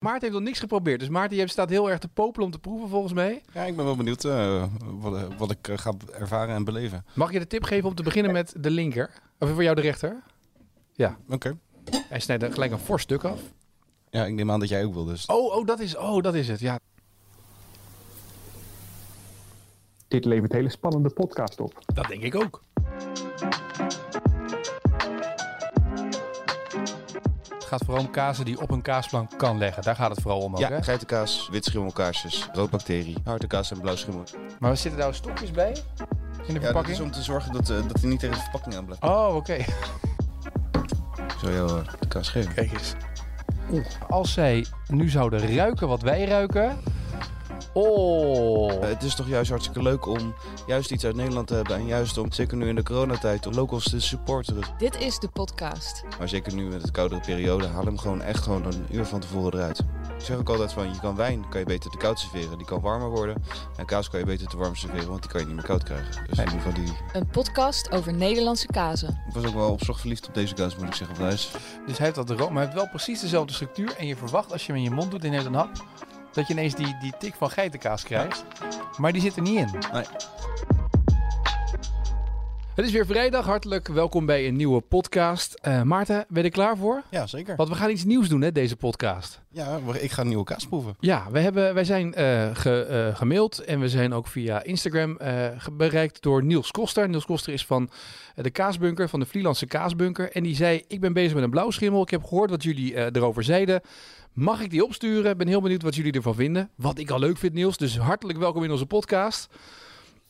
Maarten heeft nog niks geprobeerd. Dus Maarten, je staat heel erg te popelen om te proeven volgens mij. Ja, ik ben wel benieuwd uh, wat, wat, ik uh, ga ervaren en beleven. Mag je de tip geven om te beginnen met de linker? Of voor jou de rechter? Ja. Oké. Okay. Hij snijdt er gelijk een fors stuk af. Ja, ik neem aan dat jij ook wil dus. Oh, oh, dat, is, oh dat is het, ja. Dit levert hele spannende podcast op. Dat denk ik ook. Gaat vooral om kazen die op een kaasplank kan leggen. Daar gaat het vooral om ook, Ja, hè? geitenkaas, witschimmelkaarsjes, roodbacterie, harde kaas en blauw schimmel. Maar zitten daar stokjes bij? In de Ja, verpakking? is om te zorgen dat, uh, dat hij niet tegen de verpakking aan blijft. Oh, oké. Ik zal jou uh, de kaas geven. Kijk eens. Oeh, als zij nu zouden ruiken wat wij ruiken. Oh. Uh, het is toch juist hartstikke leuk om juist iets uit Nederland te hebben. En juist om, zeker nu in de coronatijd, om locals te supporten. Dit is de podcast. Maar zeker nu met de koudere periode, haal hem gewoon echt gewoon een uur van tevoren eruit. Ik zeg ook altijd van, je kan wijn kan je beter te koud serveren. Die kan warmer worden. En kaas kan je beter te warm serveren, want die kan je niet meer koud krijgen. Dus in ieder geval die... Een podcast over Nederlandse kazen. Ik was ook wel op zorg verliefd op deze kaas, moet ik zeggen. Of Dus hij heeft dat room, maar hij heeft wel precies dezelfde structuur. En je verwacht als je hem in je mond doet en neemt een hap, dat je ineens die, die tik van geitenkaas krijgt. Maar die zit er niet in. Nee. Het is weer vrijdag. Hartelijk welkom bij een nieuwe podcast. Uh, Maarten, ben je er klaar voor? Ja, zeker. Want we gaan iets nieuws doen, hè, deze podcast. Ja, ik ga een nieuwe kaas proeven. Ja, we hebben, wij zijn uh, ge, uh, gemaild en we zijn ook via Instagram bereikt door Niels Koster. Niels Koster is van de Kaasbunker, van de Vlielandse Kaasbunker. En die zei, ik ben bezig met een blauwschimmel. Ik heb gehoord wat jullie erover zeiden. Mag ik die opsturen? Ben heel benieuwd wat jullie ervan vinden. Wat ik al leuk vind, Niels. Dus hartelijk welkom in onze podcast.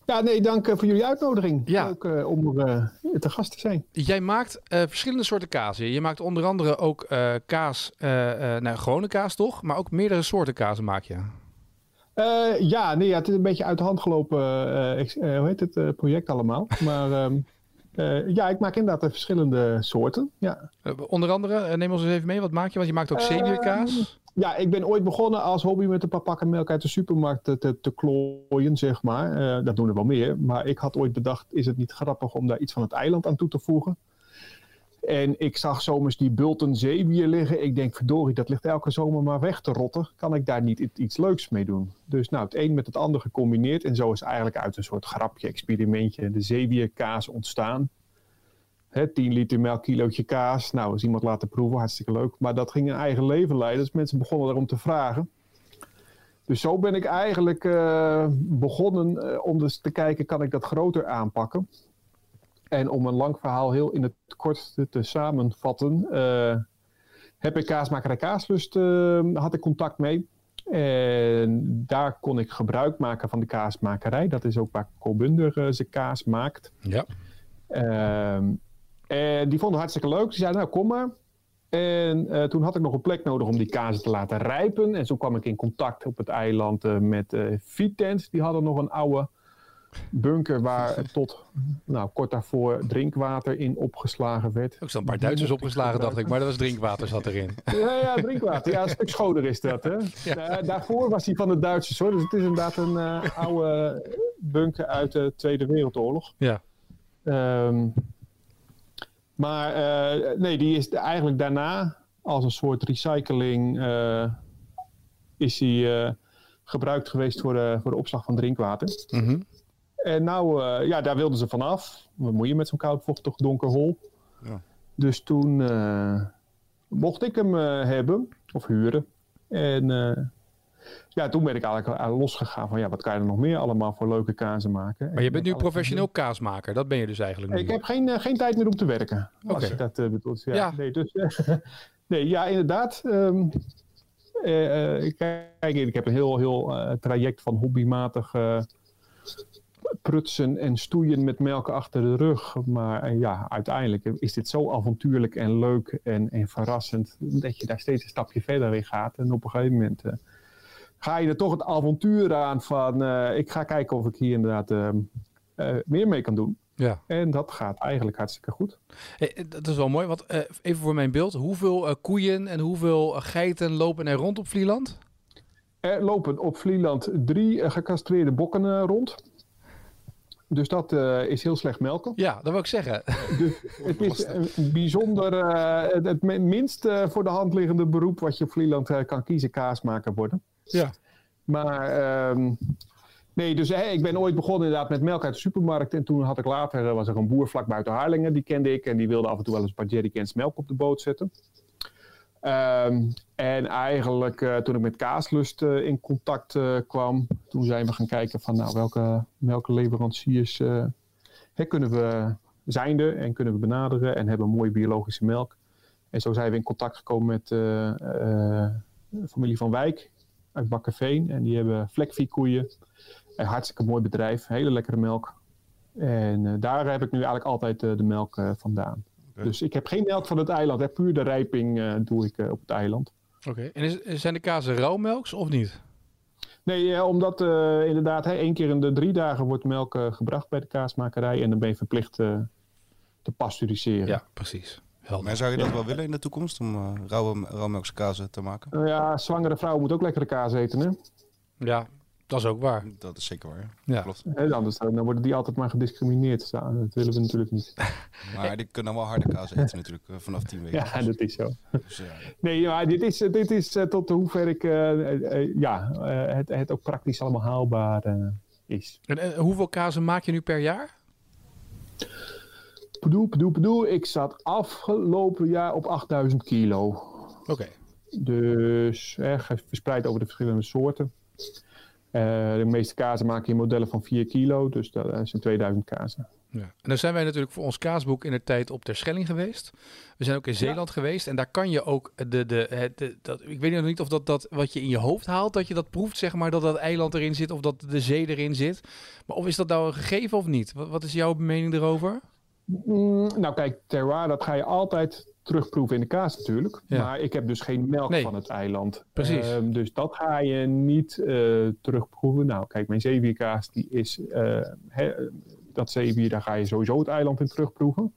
Ja, nee, dank uh, voor jullie uitnodiging. Ja. Ook uh, om uh, te gast te zijn. Jij maakt verschillende soorten kazen. Je maakt onder andere ook kaas, nou, gewone kaas toch? Maar ook meerdere soorten kazen maak je. ja, nee, ja, het is een beetje uit de hand gelopen. hoe heet het project allemaal? Maar um, ja, ik maak inderdaad verschillende soorten. Ja. onder andere, neem ons eens even mee. Wat maak je? Want je maakt ook zeewierkaas. Ja, ik ben ooit begonnen als hobby met een paar pakken melk uit de supermarkt te, te, te klooien, zeg maar. Uh, dat doen er wel meer. Maar ik had ooit bedacht, is het niet grappig om daar iets van het eiland aan toe te voegen? En ik zag zomers die bulten zeewier liggen. Ik denk, verdorie, dat ligt elke zomer maar weg te rotten. Kan ik daar niet iets leuks mee doen? Dus nou, het een met het ander gecombineerd. En zo is eigenlijk uit een soort grapje, experimentje, de zeewierkaas ontstaan. Hè, 10 liter melk, kilootje kaas. Nou, eens iemand laten proeven, hartstikke leuk. Maar dat ging een eigen leven leiden. Dus mensen begonnen erom te vragen. Dus zo ben ik eigenlijk uh, begonnen uh, om dus te kijken, kan ik dat groter aanpakken? En om een lang verhaal heel in het kort te, te samenvatten, uh, heb ik kaasmakerij Kaaslust, had ik contact mee. En daar kon ik gebruik maken van de kaasmakerij. Dat is ook waar Colbunder zijn kaas maakt. Ja. Ehm, en die vonden het hartstikke leuk. Die zeiden, nou kom maar. En uh, toen had ik nog een plek nodig om die kazen te laten rijpen. En zo kwam ik in contact op het eiland uh, met uh, Vitens. Die hadden nog een oude bunker waar tot nou, kort daarvoor drinkwater in opgeslagen werd. Ook zo'n paar Duitsers opgeslagen, dacht ik. Maar dat was drinkwater zat erin. Ja, ja drinkwater. Ja, een stuk schoner is dat. Hè? Ja. daarvoor was hij van de Duitsers hoor. Dus het is inderdaad een oude bunker uit de Tweede Wereldoorlog. Ja. Um, maar uh, nee, die is eigenlijk daarna als een soort recycling uh, is die uh, gebruikt geweest voor de, voor de opslag van drinkwater. Mm -hmm. En nou, ja, daar wilden ze vanaf. Wat moet je met zo'n koudvochtig donker hol? Ja. Dus toen mocht ik hem hebben of huren. En ja, toen ben ik eigenlijk losgegaan van ja, wat kan je er nog meer allemaal voor leuke kazen maken. Maar je bent nu professioneel kaasmaker, dat ben je dus eigenlijk nu. Ik heb geen, uh, geen tijd meer om te werken, Oké. als je dat uh, bedoelt. Ja, Ja. Nee, dus, nee, ja, inderdaad. Um, uh, kijk, ik heb een heel, heel traject van hobbymatig prutsen en stoeien met melk achter de rug. Maar ja, uiteindelijk is dit zo avontuurlijk en leuk en, en verrassend dat je daar steeds een stapje verder in gaat. En op een gegeven moment ga je er toch het avontuur aan van uh, ik ga kijken of ik hier inderdaad uh, meer mee kan doen. Ja. En dat gaat eigenlijk hartstikke goed. Hey, dat is wel mooi, want even voor mijn beeld. Hoeveel koeien en hoeveel geiten lopen er rond op Vlieland? Er lopen op Vlieland drie gecastreerde bokken rond. Dus dat eh, is heel slecht melken. Ja, dat wil ik zeggen. Het is een bijzonder, eh, het, minst eh, voor de hand liggende beroep wat je op Vlieland kan kiezen, kaasmaker worden. Ja. Maar ehm, nee, dus ik ben ooit begonnen inderdaad met melk uit de supermarkt. En toen had ik later, was er een boer vlak buiten Harlingen, die kende ik. En die wilde af en toe wel eens een paar jerrycans melk op de boot zetten. Ehm, en eigenlijk eh, toen ik met Kaaslust eh, in contact eh, kwam, toen zijn we gaan kijken van nou, welke melkleveranciers eh, hè, kunnen we zijn er en kunnen we benaderen en hebben mooie biologische melk. En zo zijn we in contact gekomen met de familie van Wijk uit Bakkerveen. En die hebben vlekviekoeien. Een hartstikke mooi bedrijf, hele lekkere melk. En daar heb ik nu eigenlijk altijd de melk vandaan. Dus ik heb geen melk van het eiland. Hè. Puur de rijping eh, doe ik eh, op het eiland. Oké. En is, zijn de kazen rauwmelks of niet? Nee, eh, omdat eh, inderdaad hè, één keer in de drie dagen wordt melk eh, gebracht bij de kaasmakerij. En dan ben je verplicht eh, te pasteuriseren. Ja, precies. Helder. Maar zou je dat wel willen in de toekomst om eh, rauwe, rauwmelkse kazen te maken? Nou ja, zwangere vrouwen moeten ook lekkere kaas eten. Hè? Ja, dat is ook waar. Dat is zeker waar. ja. Klopt. Hè, anders dan worden die altijd maar gediscrimineerd. Ja, dat willen we natuurlijk niet. Maar die kunnen wel harde kaas eten natuurlijk eh, vanaf 10 weken. Ja, dat is zo. Dus, ja. Nee, maar dit is, dit is eh, tot hoever ik eh, eh, eh, ja, eh, het, het ook praktisch allemaal haalbaar eh, is. En, en hoeveel kazen maak je nu per jaar? Bedoel, bedoel, bedoel, ik zat afgelopen jaar op 8000 kilo. Oké. Dus eh, verspreid over de verschillende soorten. Eh, de meeste kazen maak je in modellen van 4 kilo, dus dat zijn 2000 kazen. Ja. En dan zijn wij natuurlijk voor ons kaasboek in de tijd op Terschelling geweest. We zijn ook in Zeeland geweest. En daar kan je ook de, de, dat, ik weet nog niet of dat, dat wat je in je hoofd haalt, dat je dat proeft, zeg maar, dat dat eiland erin zit of dat de zee erin zit. Maar of is dat nou een gegeven of niet? Wat, wat is jouw mening erover? Mm, nou kijk, terroir, dat ga je altijd terugproeven in de kaas natuurlijk. Ja. Maar ik heb dus geen melk Nee. van het eiland. Precies. Ehm, dus dat ga je niet eh, terugproeven. Nou kijk, mijn zeewierkaas die is... eh, dat zeewier, daar ga je sowieso het eiland in terugproeven.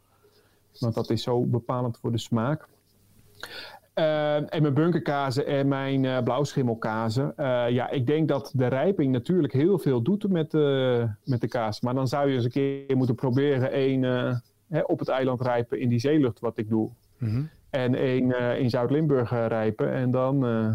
Want dat is zo bepalend voor de smaak. Ehm, en mijn bunkerkazen en mijn eh blauwschimmelkazen. ja, ik denk dat de rijping natuurlijk heel veel doet met, met de kaas. Maar dan zou je eens een keer moeten proberen één hè, op het eiland rijpen in die zeelucht wat ik doe. En één eh, in Zuid-Limburg eh, rijpen. En dan... eh,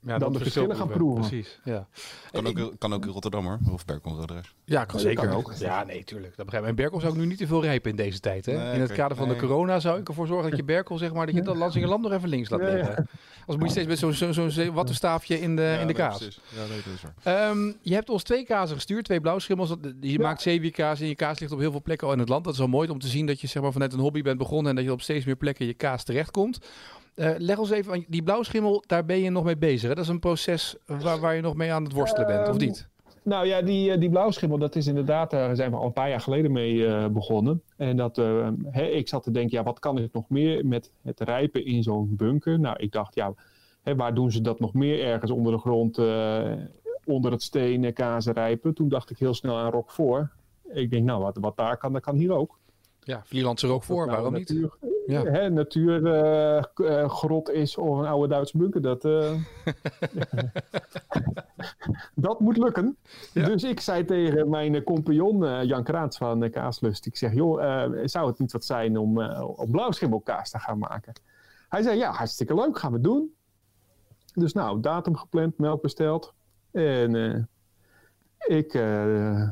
Ja, Dan de verschil verschillen gaan proeven. Precies, ja. Kan, ook, kan ook in Rotterdam hoor, of Berkelroderijs. Ja, kan zeker. kan ook. Ja, nee, tuurlijk. Dat begrijp ik. En Berkel zou ik nu niet te veel rijpen in deze tijd. Hè? Nee, in het kader van de corona zou ik ervoor zorgen dat je Berkel, zeg maar, dat je dat Lansingerland nog even links laat Ja, ja. liggen. Anders moet je steeds met zo'n zo, zo, zo wattenstaafje in de, in de kaas. Ja, nee, dat is waar. Ehm, je hebt ons twee kazen gestuurd, twee blauwschimmels. Je Ja. maakt zeewierkaas en je kaas ligt op heel veel plekken al in het land. Dat is wel mooi om te zien dat je zeg maar, vanuit een hobby bent begonnen en dat je op steeds meer plekken je kaas terechtkomt. Eh leg ons even, aan- die blauwschimmel, daar ben je nog mee bezig. Hè? Dat is een proces waar, waar je nog mee aan het worstelen bent, of Ehm, niet? Nou ja, die, eh, die blauwschimmel, dat is inderdaad, daar zijn we al een paar jaar geleden mee eh, begonnen. En dat, eh, hè, ik zat te denken, ja, wat kan ik nog meer met het rijpen in zo'n bunker? Nou, ik dacht, ja, hè, waar doen ze dat nog meer ergens onder de grond, onder het steen, eh, kazen rijpen? Toen dacht ik heel snel aan Roquefort. Ik denk, nou, wat, wat daar kan, dat kan hier ook. Ja, Vlielandse rook voor, Nou, waarom niet? Ja. Hè, natuurgrot is of een oude Duitse bunker, dat, eh, dat moet lukken. Ja. Dus ik zei tegen mijn eh, compagnon eh, Jan Kraats van eh, Kaaslust, ik zeg, joh, eh, zou het niet wat zijn om eh op blauwschimmelkaas te gaan maken? Hij zei, ja, hartstikke leuk, gaan we doen. Dus nou, datum gepland, melk besteld. En eh, ik eh,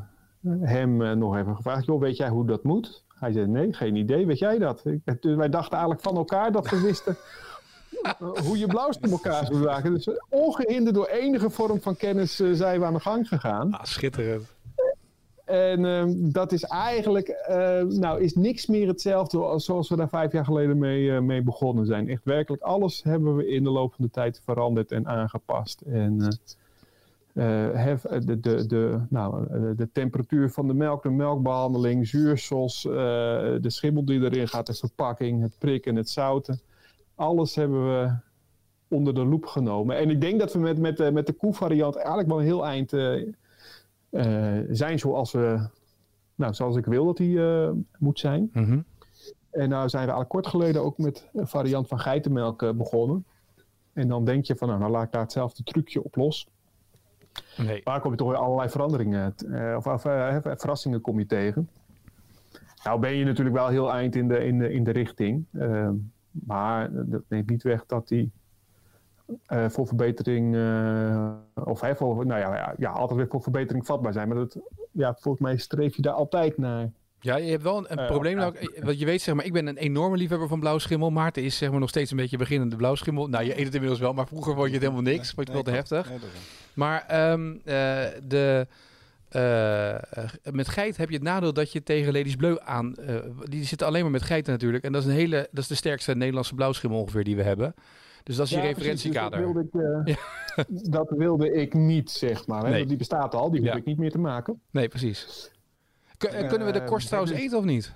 hem eh, nog even gevraagd, joh, weet jij hoe dat moet? Hij zei, nee, geen idee, weet jij dat? Dus wij dachten eigenlijk van elkaar dat we wisten eh, hoe je blauwschimmelkaas moet maken. Dus eh, ongehinderd door enige vorm van kennis eh, zijn we aan de gang gegaan. Ah, schitterend. En ehm, dat is eigenlijk, nou, is niks meer hetzelfde als zoals we daar vijf jaar geleden mee, mee begonnen zijn. Echt werkelijk alles hebben we in de loop van de tijd veranderd en aangepast. En hef- de, de, de, nou, eh, de temperatuur van de melk, de melkbehandeling, zuursels, eh, de schimmel die erin gaat, de verpakking, het prikken, het zouten. Alles hebben we onder de loep genomen. En ik denk dat we met, met, de- met de koevariant eigenlijk wel een heel eind eh, eh, zijn zoals, we, nou, zoals ik wil dat hij eh, moet zijn. Mhm. En nou zijn we al kort geleden ook met een variant van geitenmelk eh, begonnen. En dan denk je van, nou, nou laat ik daar hetzelfde trucje op los. Nee. Maar kom je toch weer allerlei veranderingen, eh, of, of eh, verrassingen kom je tegen. Nou ben je natuurlijk wel heel eind in de, in de, in de richting. eh, maar dat neemt niet weg dat die eh, voor verbetering, eh, of hè, voor, nou ja, ja, ja, altijd weer voor verbetering vatbaar zijn. Maar dat, ja, volgens mij streef je daar altijd naar. Ja, je hebt wel een, een probleem. Nou, want je weet, zeg maar, ik ben een enorme liefhebber van blauwschimmel. Maarten is zeg maar nog steeds een beetje beginnende blauwschimmel. Nou, je eet het inmiddels wel, maar vroeger vond je het helemaal niks. Vond je het wel te heftig. Nee. Maar ehm, eh, de, eh, met geit heb je het nadeel dat je tegen Ladies Bleu aan... eh, die zitten alleen maar met geiten natuurlijk. En dat is, een hele, dat is de sterkste Nederlandse blauwschimmel ongeveer die we hebben. Dus dat is je Ja, dus referentiekader. dat, wilde ik, dat wilde ik niet, zeg maar. Hè? Nee. Want Die bestaat al, die hoef Ja. ik niet meer te maken. Nee, precies. K- kunnen we de korst trouwens dus- eten of niet?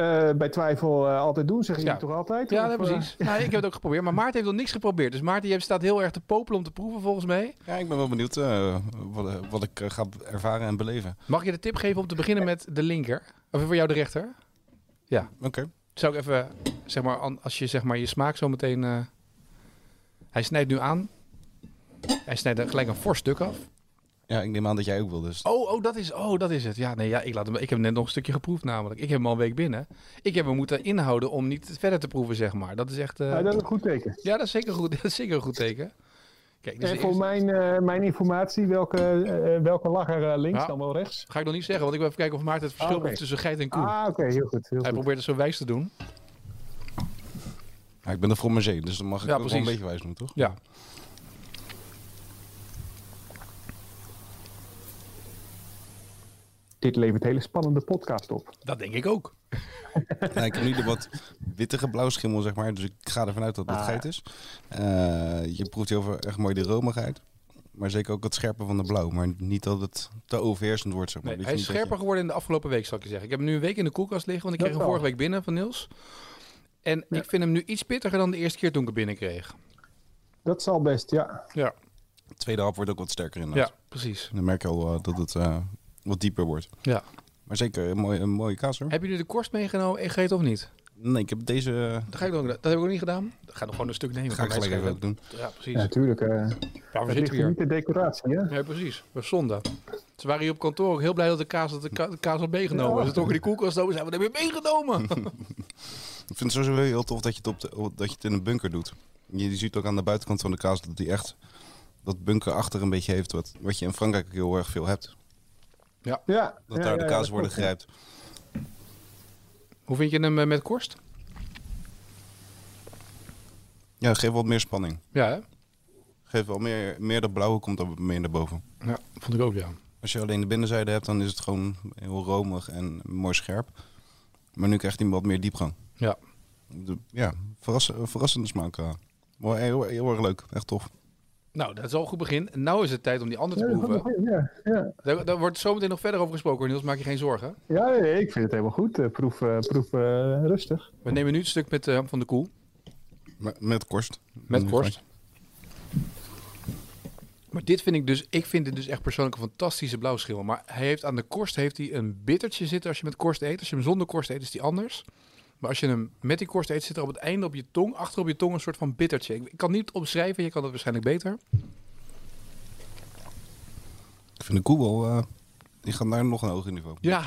Eh, bij twijfel eh, altijd doen, zeggen Ja. jullie toch altijd? Ja, Of, nee, eh, precies. Nou, ik heb het ook geprobeerd. Maar Maarten heeft nog niks geprobeerd. Dus Maarten, je staat heel erg te popelen om te proeven volgens mij. Ja, ik ben wel benieuwd eh, wat, wat ik ga ervaren en beleven. Mag je de tip geven om te beginnen met de linker? Of voor jou de rechter? Oké. Zou ik even, zeg maar, als je zeg maar je smaak zo meteen... eh, Hij snijdt nu aan. Hij snijdt er gelijk een fors stuk af. Ja, ik neem aan dat jij ook wil, dus... Oh, oh, dat is, oh, dat is het. Ja, nee, ja, ik, laat hem, ik heb net nog een stukje geproefd namelijk. Ik heb hem al een week binnen. Ik heb hem moeten inhouden om niet verder te proeven, zeg maar. Dat is echt... eh, ja, dat is een goed teken. ja, dat is zeker goed. Dat is zeker een goed teken. Kijk, dus en voor mijn, eh, mijn informatie, welke, eh, welke lag er eh, links Ja. dan wel rechts? Ga ik nog niet zeggen, want ik wil even kijken of Maarten het verschil Ah, heeft tussen geit en koe. Ah, oké, heel goed. Heel Hij goed. probeert het zo wijs te doen. Ja, ik ben een fromager, dus dan mag ik Ja, ook wel een beetje wijs doen, toch? Ja. Dit levert hele spannende podcast op. Dat denk ik ook. Ja, ik heb nu de wat wittige blauwschimmel, zeg maar. Dus ik ga ervan uit dat het Ah, geit is. Eh, je proeft heel veel echt mooi de romigheid. Maar zeker ook het scherpe van de blauw. Maar niet dat het te overheersend wordt, zeg maar. Nee, Dat hij is scherper geworden in de afgelopen week, zal ik je zeggen. Ik heb hem nu een week in de koelkast liggen, want ik Dat kreeg hem vorige week binnen van Niels. En Ja. ik vind hem nu iets pittiger dan de eerste keer toen ik hem binnenkreeg. Dat zal best, ja. Ja, De tweede hap wordt ook wat sterker ja inderdaad. precies. Dan merk je al eh, dat het eh, wat dieper wordt. Ja. Maar zeker een mooie, een mooie kaas hoor. Heb je nu de korst meegenomen en gegeten of niet? Nee, ik heb deze... Dat, ga ik nog, dat heb ik ook niet gedaan. Ik ga nog gewoon een stuk nemen. ga ik gelijk even ook doen. Ja, precies. Ja, Ja, natuurlijk. eh we zitten hier. niet de decoratie, hè? Ja, precies. Dat is zonde. Ze waren hier op kantoor ook heel blij dat de kaas, dat de, ka- de kaas had meegenomen. Ja. Ze trokken die koelkast open en zeiden, we hebben je meegenomen. Ik vind het sowieso heel tof dat je het, op de, dat je het in een bunker doet. Je, ziet ook aan de buitenkant van de kaas dat die echt dat bunker achter een beetje heeft. Wat, wat je in Frankrijk ook heel erg veel hebt. Ja. Dat ja, daar ja, de kaas dat worden gerijpt. Hoe vind je hem eh, met korst? Ja, geef wat meer spanning. Ja, hè? Geef wel meer, meer dat blauwe komt er meer naar boven. Ja, vond ik ook, ja. Als je alleen de binnenzijde hebt, dan is het gewoon heel romig en mooi scherp. Maar nu krijgt hij wat meer diepgang. Ja. De, ja, verrass, verrassende smaak. heel, heel erg leuk. Echt tof. Nou, dat is al een goed begin. Nou is het tijd om die andere te Ja, proeven. ja, ja. Daar, daar wordt zometeen nog verder over gesproken, hoor, Niels. Maak je geen zorgen. ja, nee, ik vind het helemaal goed. Eh, proef eh, proef eh, rustig. We nemen nu het stuk met van de koel. Met, met korst. Met korst. Maar dit vind ik dus, ik vind dit dus echt persoonlijk een fantastische blauwschimmel. Maar hij heeft aan de korst heeft hij een bittertje zitten als je met korst eet. Als je hem zonder korst eet, is die anders. Maar als je hem met die korst eet, zit er op het einde op je tong, achter op je tong, een soort van bittertje. Ik, kan niet omschrijven, je kan het waarschijnlijk beter. Ik vind de koe wel... eh, die gaat naar nog een hoger niveau. Ja,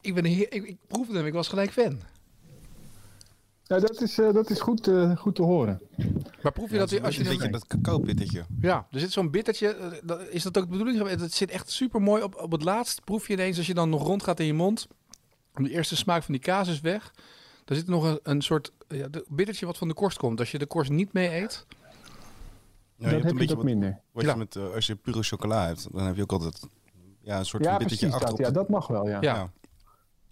ik, ben hier, ik, ik proefde hem, ik was gelijk fan. Ja, dat is, eh, dat is goed, eh, goed te horen. Maar proef je Ja, dat als je een hem... beetje dat cacao-pittetje. Ja, er zit zo'n bittertje. dat- Is dat ook de bedoeling? Het zit echt super mooi op, op het laatst. Proef je ineens als je dan nog rondgaat in je mond. De eerste smaak van die kaas is weg. Er zit nog een, een soort ja, de bittertje wat van de korst komt. Als je de korst niet mee eet. Ja, je dat hebt heb een je beetje wat minder. wat Ja. je met, eh, als je pure chocola hebt, dan heb je ook altijd ja, een soort Ja, van precies. bittertje achter Dat, ja, dat mag wel, ja. Ja. Ja.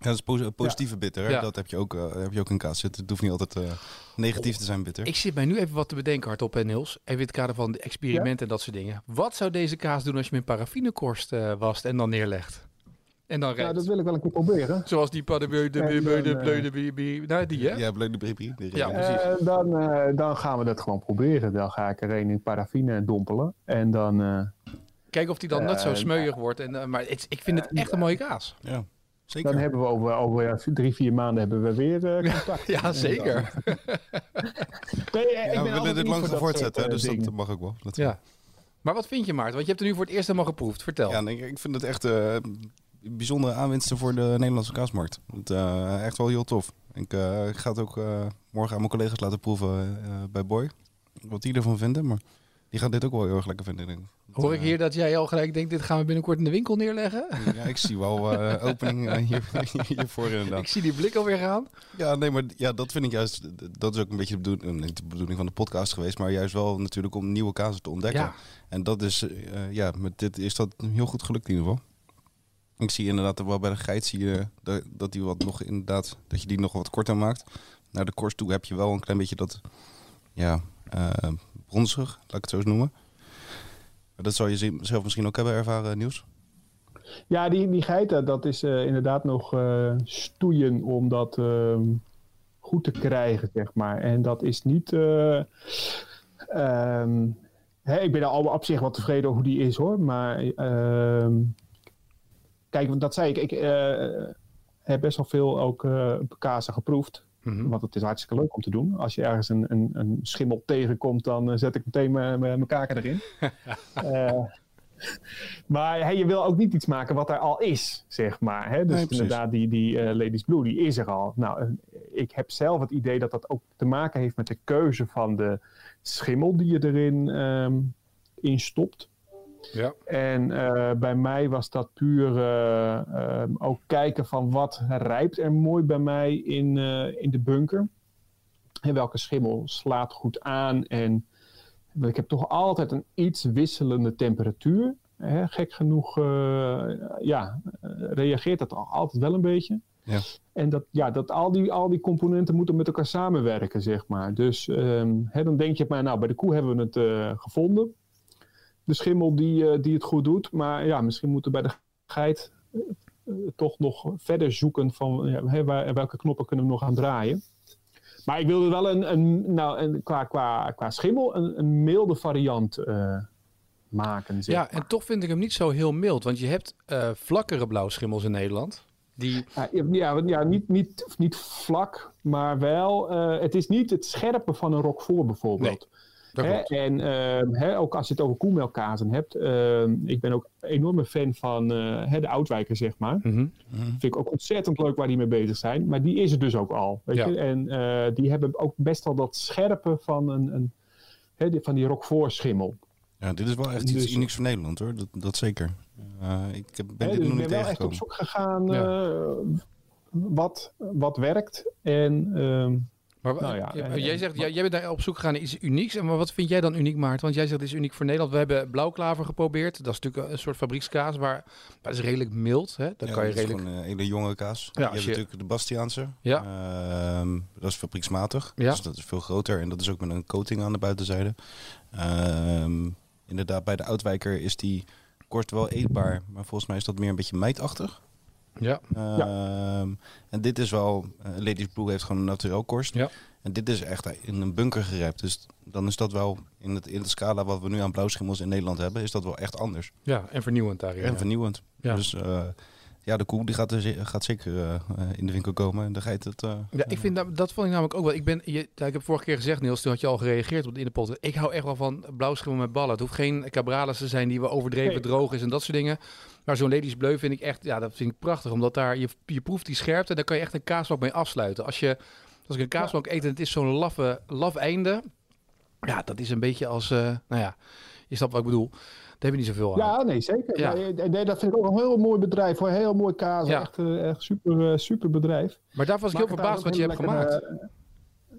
Ja, dat is posi- positieve bitter. Dat heb je, ook, eh, heb je ook in kaas zitten. Het hoeft niet altijd eh, negatief te zijn bitter. Ik zit mij nu even wat te bedenken hardop, hè Niels. Even in het kader van de experimenten en dat soort dingen. Wat zou deze kaas doen als je hem in paraffinekorst eh wast en dan neerlegt? En dan Ja, dat wil ik wel een keer proberen. Zoals die paddenbeu, de bleu, de bie, bie. Nou, die hè? Ja, bleu de. Ja, precies. Eh, dan, eh, dan gaan we dat gewoon proberen. Dan ga ik er een in paraffine dompelen. En dan... eh, Kijk of die dan net zo smeuig wordt. En, maar het, ik vind het echt een mooie kaas. Ja, zeker. Dan hebben we over, over ja, drie, vier maanden hebben we weer eh, contact. Ja, zeker. Nee, ik ben we willen dit lang voortzetten, dus dat mag ook wel. Dat Ja. Maar wat vind je, Maarten? Want je hebt er nu voor het eerst helemaal geproefd. Vertel. Ja, nee, ik vind het echt eh bijzondere aanwinsten voor de Nederlandse kaasmarkt. Het, eh, echt wel heel tof. Ik, eh, ik ga het ook eh, morgen aan mijn collega's laten proeven bij Boy. Wat die ervan vinden, maar die gaat dit ook wel heel erg lekker vinden. Denk. Hoor ik hier dat jij al gelijk denkt, dit gaan we binnenkort in de winkel neerleggen? Ja, ik zie wel opening hier, hiervoor inderdaad. Ik zie die blik alweer gaan. Ja, nee, maar ja, dat vind ik juist. Dat is ook een beetje de bedoeling, niet de bedoeling van de podcast geweest, maar juist wel natuurlijk om nieuwe kazen te ontdekken. Ja. En dat is, ja, met dit is dat heel goed gelukt in ieder geval. Ik zie inderdaad wel bij de geit zie je dat, die wat nog inderdaad, dat je die nog wat korter maakt. Naar de korst toe heb je wel een klein beetje dat, ja, eh bronzig, laat ik het zo eens noemen. Dat zou je zelf misschien ook hebben ervaren, Nieuws. Ja, die, die geiten, dat is eh, inderdaad nog eh, stoeien om dat ehm, goed te krijgen, zeg maar. En dat is niet... eh, hè, ik ben er al op zich wel tevreden over hoe die is, hoor. Maar ehm, kijk, want dat zei ik. Ik eh, heb best wel veel ook eh kazen geproefd. Mhm. Want het is hartstikke leuk om te doen. Als je ergens een, een, een schimmel tegenkomt, dan eh, zet ik meteen mijn- kaken erin. Maar hey, je wil ook niet iets maken wat er al is, zeg maar. Hè? Dus Nee, inderdaad, die, die Ladies Blue, die is er al. Nou, ik heb zelf het idee dat dat ook te maken heeft met de keuze van de schimmel die je erin in stopt. Ja. En eh, bij mij was dat puur eh, ehm, ook kijken van wat rijpt er mooi bij mij in, eh, in de bunker. En welke schimmel slaat goed aan. En ik heb toch altijd een iets wisselende temperatuur. Hè, gek genoeg eh, ja, eh, reageert dat al- altijd wel een beetje. Ja. En dat, ja, dat al, die, al die componenten moeten met elkaar samenwerken, zeg maar. Dus ehm, hè, dan denk je maar, nou, bij de koe hebben we het eh, gevonden. De schimmel die, eh, die het goed doet. Maar ja, misschien moeten we bij de geit eh, eh, toch nog verder zoeken van ja, waar, welke knoppen kunnen we nog aan draaien. Maar ik wilde wel een, een, nou, een, qua, qua, qua schimmel een, een milde variant maken. Zeg Ja, maar. en toch vind ik hem niet zo heel mild. Want je hebt vlakkere blauwschimmels in Nederland. Die, Ja, ja, ja niet, niet, niet vlak, maar wel. het is niet het scherpe van een Roquefort bijvoorbeeld. dat En ehm, hè, ook als je het over koemelkazen hebt. ehm, ik ben ook een enorme fan van eh, hè, de Oudwijker, zeg maar. Mhm. Vind ik ook ontzettend leuk waar die mee bezig zijn. Maar die is er dus ook al. Weet Ja. je? En eh, die hebben ook best wel dat scherpe van, een, een, van die Roquefort schimmel. Ja, dit is wel echt iets Dus- unieks voor Nederland hoor, dat, dat zeker. Eh, ik ben dit dus nog ik niet ben wel echt op zoek gegaan Ja. wat, wat werkt. En ehm, Maar Nou ja, en- jij zegt, jij, jij bent daar op zoek gegaan naar iets unieks. En Maar wat vind jij dan uniek, Maarten? Want jij zegt het is uniek voor Nederland. We hebben blauwklaver geprobeerd. Dat is natuurlijk een soort fabriekskaas, waar, maar dat is redelijk mild. Hè? Dan Ja, kan je dat is redelijk... gewoon een hele jonge kaas. Ja, je hebt je- natuurlijk de Bastiaanse. Ja. Ehm, dat is fabrieksmatig. Ja. Dus dat is veel groter. En dat is ook met een coating aan de buitenzijde. Ehm, inderdaad, bij de Oudwijker is die korst wel eetbaar. Maar volgens mij is dat meer een beetje mijtachtig. Ja, Ehm, En dit is wel... eh, Ladies Blue heeft gewoon een naturel korst. Ja. En dit is echt in een bunker gerijpt. Dus dan is dat wel... In, het, in de scala wat we nu aan blauwschimmels in Nederland hebben... is dat wel echt anders. ja, en vernieuwend daarin. En ja. vernieuwend. Ja. Dus eh, ja, de koe die gaat, er, gaat zeker eh, eh, in de winkel komen. En dan ga je het... eh, Ja, ik vind dat, dat vond ik namelijk ook wel. Ik, ben, je, ja, ik heb vorige keer gezegd, Niels, toen had je al gereageerd op de in de pot. Ik hou echt wel van blauwschimmel met ballen. Het hoeft geen cabrales te zijn die we overdreven Nee. droog is en dat soort dingen. Maar zo'n Ladies Bleu vind ik echt, ja, dat vind ik prachtig. Omdat daar, je, je proeft die scherpte, daar kan je echt een kaasblok mee afsluiten. Als, je, als ik een kaasblok eet en het is zo'n laffe, laf einde. Ja, dat is een beetje als, eh, nou ja, je snapt wat ik bedoel. Daar heb je niet zoveel aan. Ja, nee, zeker. Ja. Nee, nee, dat vind ik ook een heel mooi bedrijf. Hoor. Heel mooi kaas. Ja. Echt, eh, echt super, eh, super bedrijf. Maar daar was ik heel Maak verbaasd wat je hebt gemaakt. eh,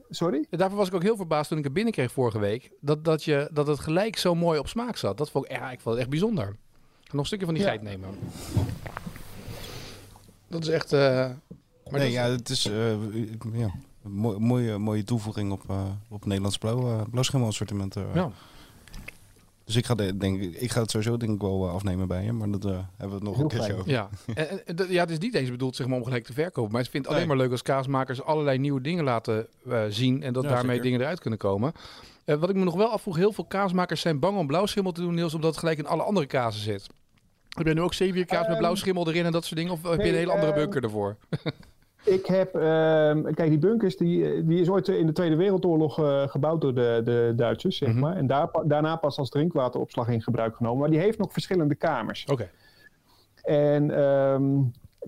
sorry? Daarvoor was ik ook heel verbaasd toen ik het binnenkreeg vorige week. Dat, dat, je, dat het gelijk zo mooi op smaak zat. Dat vond ik, ja, ik vond het echt bijzonder. Ik ga nog een stukje van die Ja. geit nemen. Dat is echt... eh, maar nee, dat- ja, het is eh, ja, een mooi- mooie, mooie toevoeging op, eh op Nederlands blauw, eh blauwschimmel assortiment. eh. ja. Dus ik ga, de, denk, ik- ik ga het sowieso denk ik wel eh, afnemen bij je, maar dat eh, hebben we het nog Heel een keertje fijn. over. Ja. En, ja, het is niet eens bedoeld zeg maar, om gelijk te verkopen. Maar ik vind het alleen Nee. maar leuk als kaasmakers allerlei nieuwe dingen laten eh, zien. En dat Ja, daarmee zeker. dingen eruit kunnen komen. Wat ik me nog wel afvroeg, heel veel kaasmakers zijn bang om blauwschimmel te doen, Niels, omdat het gelijk in alle andere kazen zit. Heb je nu ook zeewierkaas met Ehm, blauwschimmel erin en dat soort dingen? Of heb je een hele andere ehm, bunker ervoor? Ik heb, ehm, kijk, die bunkers, die, die is ooit in de Tweede Wereldoorlog uh, gebouwd door de, de Duitsers, zeg Mhm. maar. En daar, daarna pas als drinkwateropslag in gebruik genomen. Maar die heeft nog verschillende kamers. Oké. En ehm,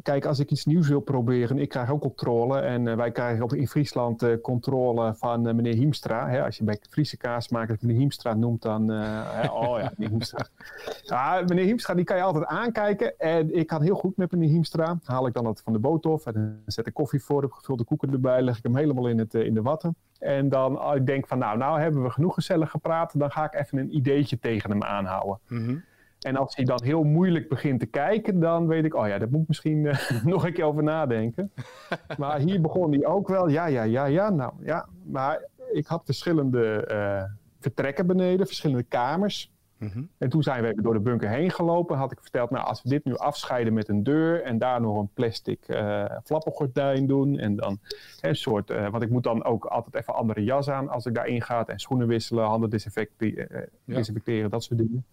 kijk, als ik iets nieuws wil proberen, ik krijg ook controle. En eh, wij krijgen op, in Friesland eh, controle van eh, meneer Hiemstra. Hè, als je bij Friese kaasmakers meneer Hiemstra noemt, dan... hè, oh ja, meneer Hiemstra. Ja, meneer Hiemstra, die kan je altijd aankijken. En ik kan heel goed met meneer Hiemstra. Haal ik dan het van de boot af en dan zet ik koffie voor, heb gevulde koeken erbij, leg ik hem helemaal in, het, in de watten. En dan als ik denk van, nou, nou hebben we genoeg gezellig gepraat. Dan ga ik even een ideetje tegen hem aanhouden. Mhm. En als hij dan heel moeilijk begint te kijken, dan weet ik, oh ja, daar moet ik misschien eh, nog een keer over nadenken. maar hier begon hij ook wel, ja, ja, ja, ja, nou ja. Maar ik had verschillende eh, vertrekken beneden, verschillende kamers. Mhm. En toen zijn we even door de bunker heen gelopen. Had ik verteld, nou, als we dit nu afscheiden met een deur en daar nog een plastic eh flappengordijn doen. En dan hè, een soort, want ik moet dan ook altijd even andere jas aan als ik daarin ga. En schoenen wisselen, handen Ja. desinfecteren, dat soort dingen.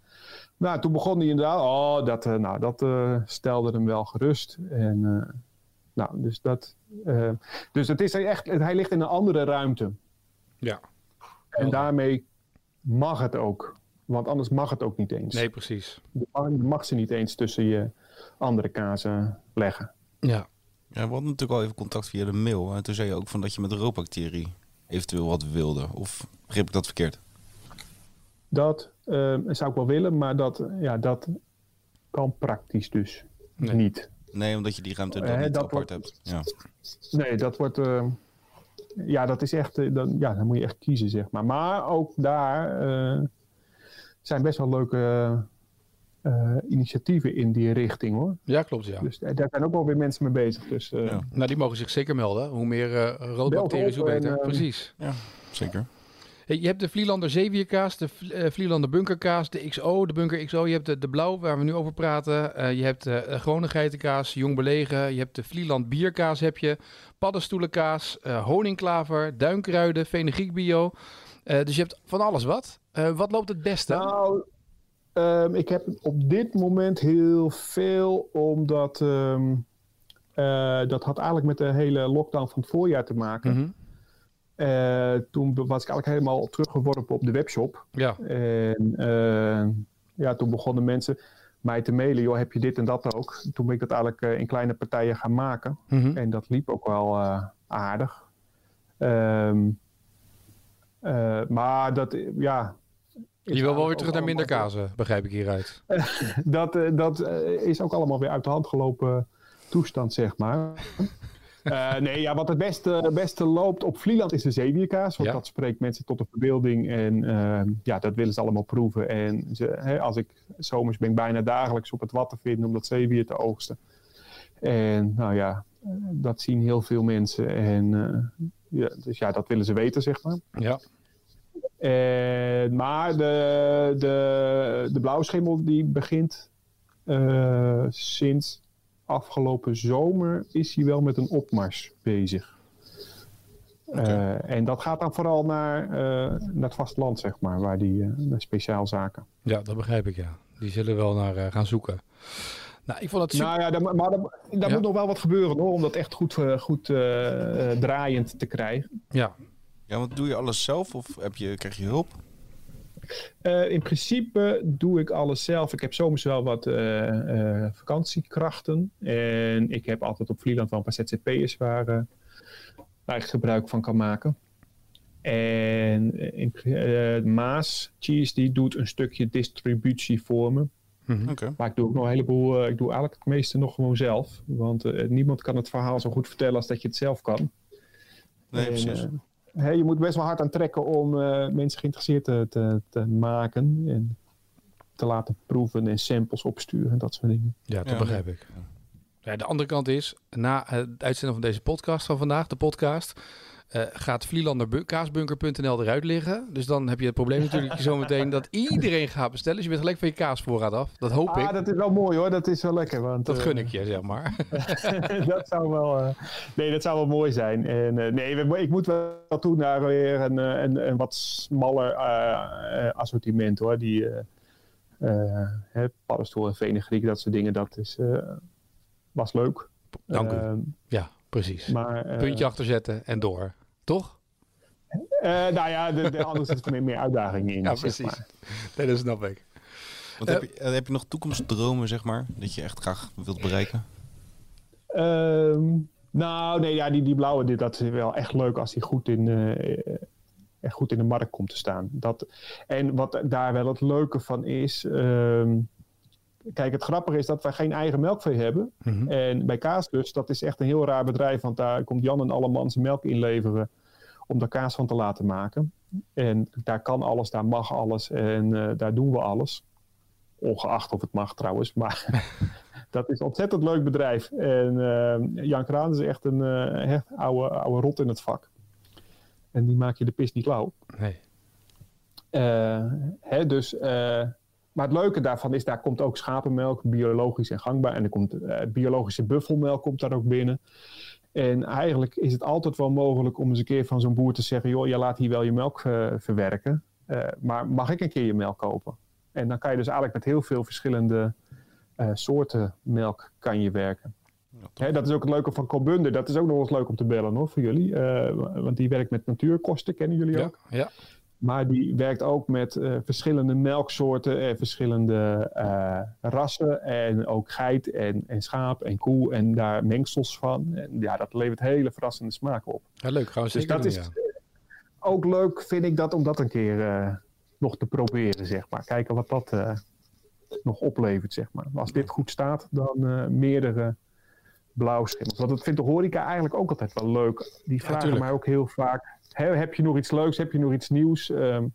Nou, toen begon hij inderdaad, oh, dat, eh, nou, dat eh, stelde hem wel gerust. En, eh, nou, dus dat, eh, dus het is echt, hij ligt in een andere ruimte. Ja. En daarmee mag het ook. Want anders mag het ook niet eens. Nee, precies. Je mag, ze niet eens tussen je andere kazen leggen. Ja. Ja, we hadden natuurlijk al even contact via de mail. En toen zei je ook van dat je met rookbacterie eventueel wat wilde. Of begreep ik dat verkeerd? Dat eh, zou ik wel willen, maar dat, ja, dat kan praktisch dus Nee. niet. Nee, omdat je die ruimte dan Eh, niet apart wordt- hebt. Ja. Nee, dat wordt. eh, ja, dat is echt. eh, dan, ja, dan moet je echt kiezen, zeg maar. Maar ook daar eh, zijn best wel leuke eh, initiatieven in die richting hoor. ja, klopt ja. Dus daar zijn ook wel weer mensen mee bezig. Dus eh, Ja. Nou, die mogen zich zeker melden. Hoe meer eh roodbacteriën, hoe en, beter. ehm, Precies. Zeker. Je hebt de Vlielander zeewierkaas, de eh, Vlielander bunkerkaas, de XO, de bunker XO. Je hebt de, de blauw, waar we nu over praten. Eh, je hebt de uh, gewone geitenkaas, jong belegen. Je hebt de Vlieland bierkaas heb je. Paddenstoelenkaas, eh, honingklaver, duinkruiden, fenugreek bio. Eh, dus je hebt van alles wat. Eh, wat loopt het beste? Nou, ehm, ik heb op dit moment heel veel, omdat ehm, eh, dat had eigenlijk met de hele lockdown van het voorjaar te maken. Mhm. Eh, toen was ik eigenlijk helemaal teruggeworpen op de webshop. Ja, En eh, ja, toen begonnen mensen mij te mailen, joh, heb je dit en dat ook? Toen ben ik dat eigenlijk eh, in kleine partijen gaan maken. Mhm. En dat liep ook wel aardig. Ehm, eh, maar dat, ja... je wil wel weer terug naar minder kazen, begrijp ik hieruit. dat, dat is ook allemaal weer uit de hand gelopen toestand, zeg maar. Eh, nee, ja, wat het beste, beste loopt op Vlieland is de zeewierkaas. Want Ja. dat spreekt mensen tot de verbeelding. En eh, ja, dat willen ze allemaal proeven. En ze, hè, als ik zomers ben ik bijna dagelijks op het wat te vinden om dat zeewier te oogsten. En nou ja, dat zien heel veel mensen. En eh, ja, dus ja, dat willen ze weten, zeg maar. Ja, En, maar de, de, de blauwschimmel die begint eh, sinds afgelopen zomer is hij wel met een opmars bezig. Eh, en dat gaat dan vooral naar, eh, naar het vasteland, zeg maar, waar die eh, naar speciaalzaken. ja, dat begrijp ik, ja. Die zullen wel naar eh, gaan zoeken. Nou, ik vond het super... Nou ja, daar, maar daar, daar Ja. moet nog wel wat gebeuren hoor, om dat echt goed, goed draaiend te krijgen. Ja, Ja, want doe je alles zelf of heb je, krijg je hulp? Eh, in principe doe ik alles zelf. Ik heb soms wel wat eh, eh, vakantiekrachten. En ik heb altijd op Vlieland wel een paar ZZP'ers waar, waar ik gebruik van kan maken. En in, Maas Cheese die doet een stukje distributie voor me. Mhm. Oké. Maar ik doe ook nog een heleboel. ik doe eigenlijk het meeste nog gewoon zelf. Want eh, niemand kan het verhaal zo goed vertellen als dat je het zelf kan. Nee, En, precies. Hè, je moet best wel hard aan trekken om eh, mensen geïnteresseerd te, te, te maken. En te laten proeven en samples opsturen en dat soort dingen. Ja, dat Ja, begrijp ik. Ja, de andere kant is, na het uitzenden van deze podcast van vandaag, de podcast, eh, gaat vlielanderkaasbunker.nl eruit liggen. Dus dan heb je het probleem natuurlijk zometeen dat iedereen gaat bestellen. Dus je bent gelijk van je kaasvoorraad af. Dat hoop Ah, ik. dat is wel mooi hoor. Dat is wel lekker. Want, Dat eh, gun ik je, zeg maar. dat zou wel, eh, nee, dat zou wel mooi zijn. En, eh, nee, ik moet wel toe naar weer een, eh, een, een wat smaller eh, eh, assortiment hoor. Die eh eh, hè, paddenstoel en venegriek, dat soort dingen, dat is, eh, was leuk. Dank u. Ehm, Ja, Precies. Maar, eh, Puntje achter zetten en door. Toch? eh, nou ja, de, de, anders zit er meer, meer uitdagingen in. Ja, zeg precies. maar. Nee, dat snap ik. Want heb, je, eh, heb je nog toekomstdromen, zeg maar, dat je echt graag wilt bereiken? Ehm, nou, nee, ja, die, die blauwe, dit, dat is wel echt leuk als die goed in, eh, echt goed in de markt komt te staan. Dat, en wat daar wel het leuke van is. ehm, kijk, het grappige is dat wij geen eigen melkvee hebben. Mhm. En bij Kaas dus, dat is echt een heel raar bedrijf. Want daar komt Jan en Alleman zijn melk inleveren om daar kaas van te laten maken. En daar kan alles, daar mag alles en eh, daar doen we alles. Ongeacht of het mag trouwens, maar dat is een ontzettend leuk bedrijf. En eh, Jan Kraan is echt een echt oude, oude rot in het vak. En die maak je de pis niet lauw. Nee. Hè, dus, maar het leuke daarvan is, daar komt ook schapenmelk, biologisch en gangbaar. En er komt eh, biologische buffelmelk komt daar ook binnen. En eigenlijk is het altijd wel mogelijk om eens een keer van zo'n boer te zeggen: joh, je laat hier wel je melk eh, verwerken. eh, maar mag ik een keer je melk kopen? En dan kan je dus eigenlijk met heel veel verschillende soorten melk kan je werken. Hè, dat is ook het leuke van Colbunde. Dat is ook nog eens leuk om te bellen hoor, voor jullie. Want die werkt met natuurkosten, kennen jullie Ja. ook? ja. Maar die werkt ook met eh, verschillende melksoorten en verschillende eh, rassen. En ook geit en, en schaap en koe en daar mengsels van. En ja, dat levert hele verrassende smaken op. Ja, leuk. Gaan we Dus dat doen, is ja. ook leuk, vind ik dat, om dat een keer eh, nog te proberen, zeg maar. Kijken wat dat eh, nog oplevert, zeg maar. Als dit goed staat, dan eh, meerdere blauwschimmels. Want dat vindt de horeca eigenlijk ook altijd wel leuk. Die vragen mij ook heel vaak, heb je nog iets leuks, heb je nog iets nieuws? Ehm,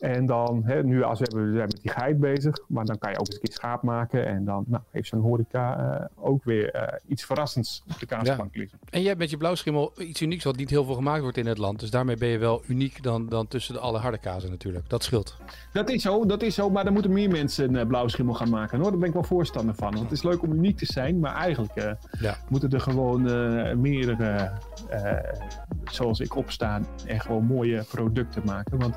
en dan, hè, nu als we, hebben, we zijn met die geit bezig, maar dan kan je ook eens een keer schaap maken. En dan nou, heeft zo'n horeca eh, ook weer eh, iets verrassends op de kaasbank liggen. En jij hebt met je blauwschimmel iets unieks wat niet heel veel gemaakt wordt in het land. Dus daarmee ben je wel uniek dan, dan tussen de alle harde kazen natuurlijk. Dat scheelt. Dat is zo, dat is zo, maar dan moeten meer mensen een uh, blauwe schimmel gaan maken. Hoor. Daar ben ik wel voorstander van. Want het is leuk om uniek te zijn, maar eigenlijk uh, Ja. moeten er gewoon uh, meerdere, uh, zoals ik opstaan, en gewoon mooie producten maken. Want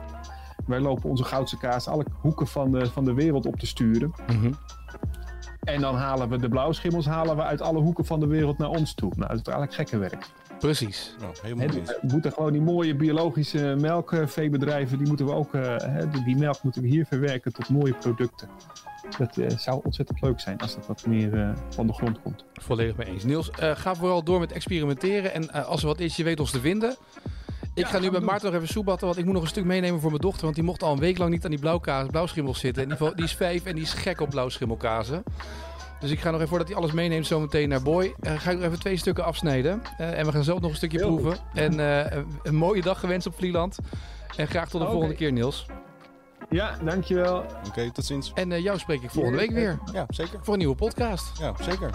wij lopen onze goudse kaas alle hoeken van de, van de wereld op te sturen. Mhm. En dan halen we de blauwschimmels halen we uit alle hoeken van de wereld naar ons toe. Nou, dat is eigenlijk gekke werk. Precies. Nou, helemaal we moeten gewoon die mooie biologische melkveebedrijven, die moeten we ook, eh, hè, die, melk moeten we hier verwerken tot mooie producten. Dat eh, zou ontzettend leuk zijn als dat wat meer eh, van de grond komt. Volledig mee eens. Niels, eh, ga vooral door met experimenteren. En als er wat is, je weet ons te vinden. Ik ga nu doen. Maarten nog even soebatten, want ik moet nog een stuk meenemen voor mijn dochter. Want die mocht al een week lang niet aan die blauwkaas, blauwschimmels zitten. En die, die is vijf en die is gek op blauwschimmelkazen. Dus ik ga nog even, voordat hij alles meeneemt, zo meteen naar Boy. eh, ga ik nog even twee stukken afsnijden. Eh, en we gaan zelf nog een stukje Heel proeven. En eh, een, mooie dag gewenst op Vlieland. En graag tot de volgende keer, Niels. Ja, dankjewel. Oké, tot ziens. En eh, jou spreek ik volgende week weer Ja, zeker. voor een nieuwe podcast. Ja, zeker.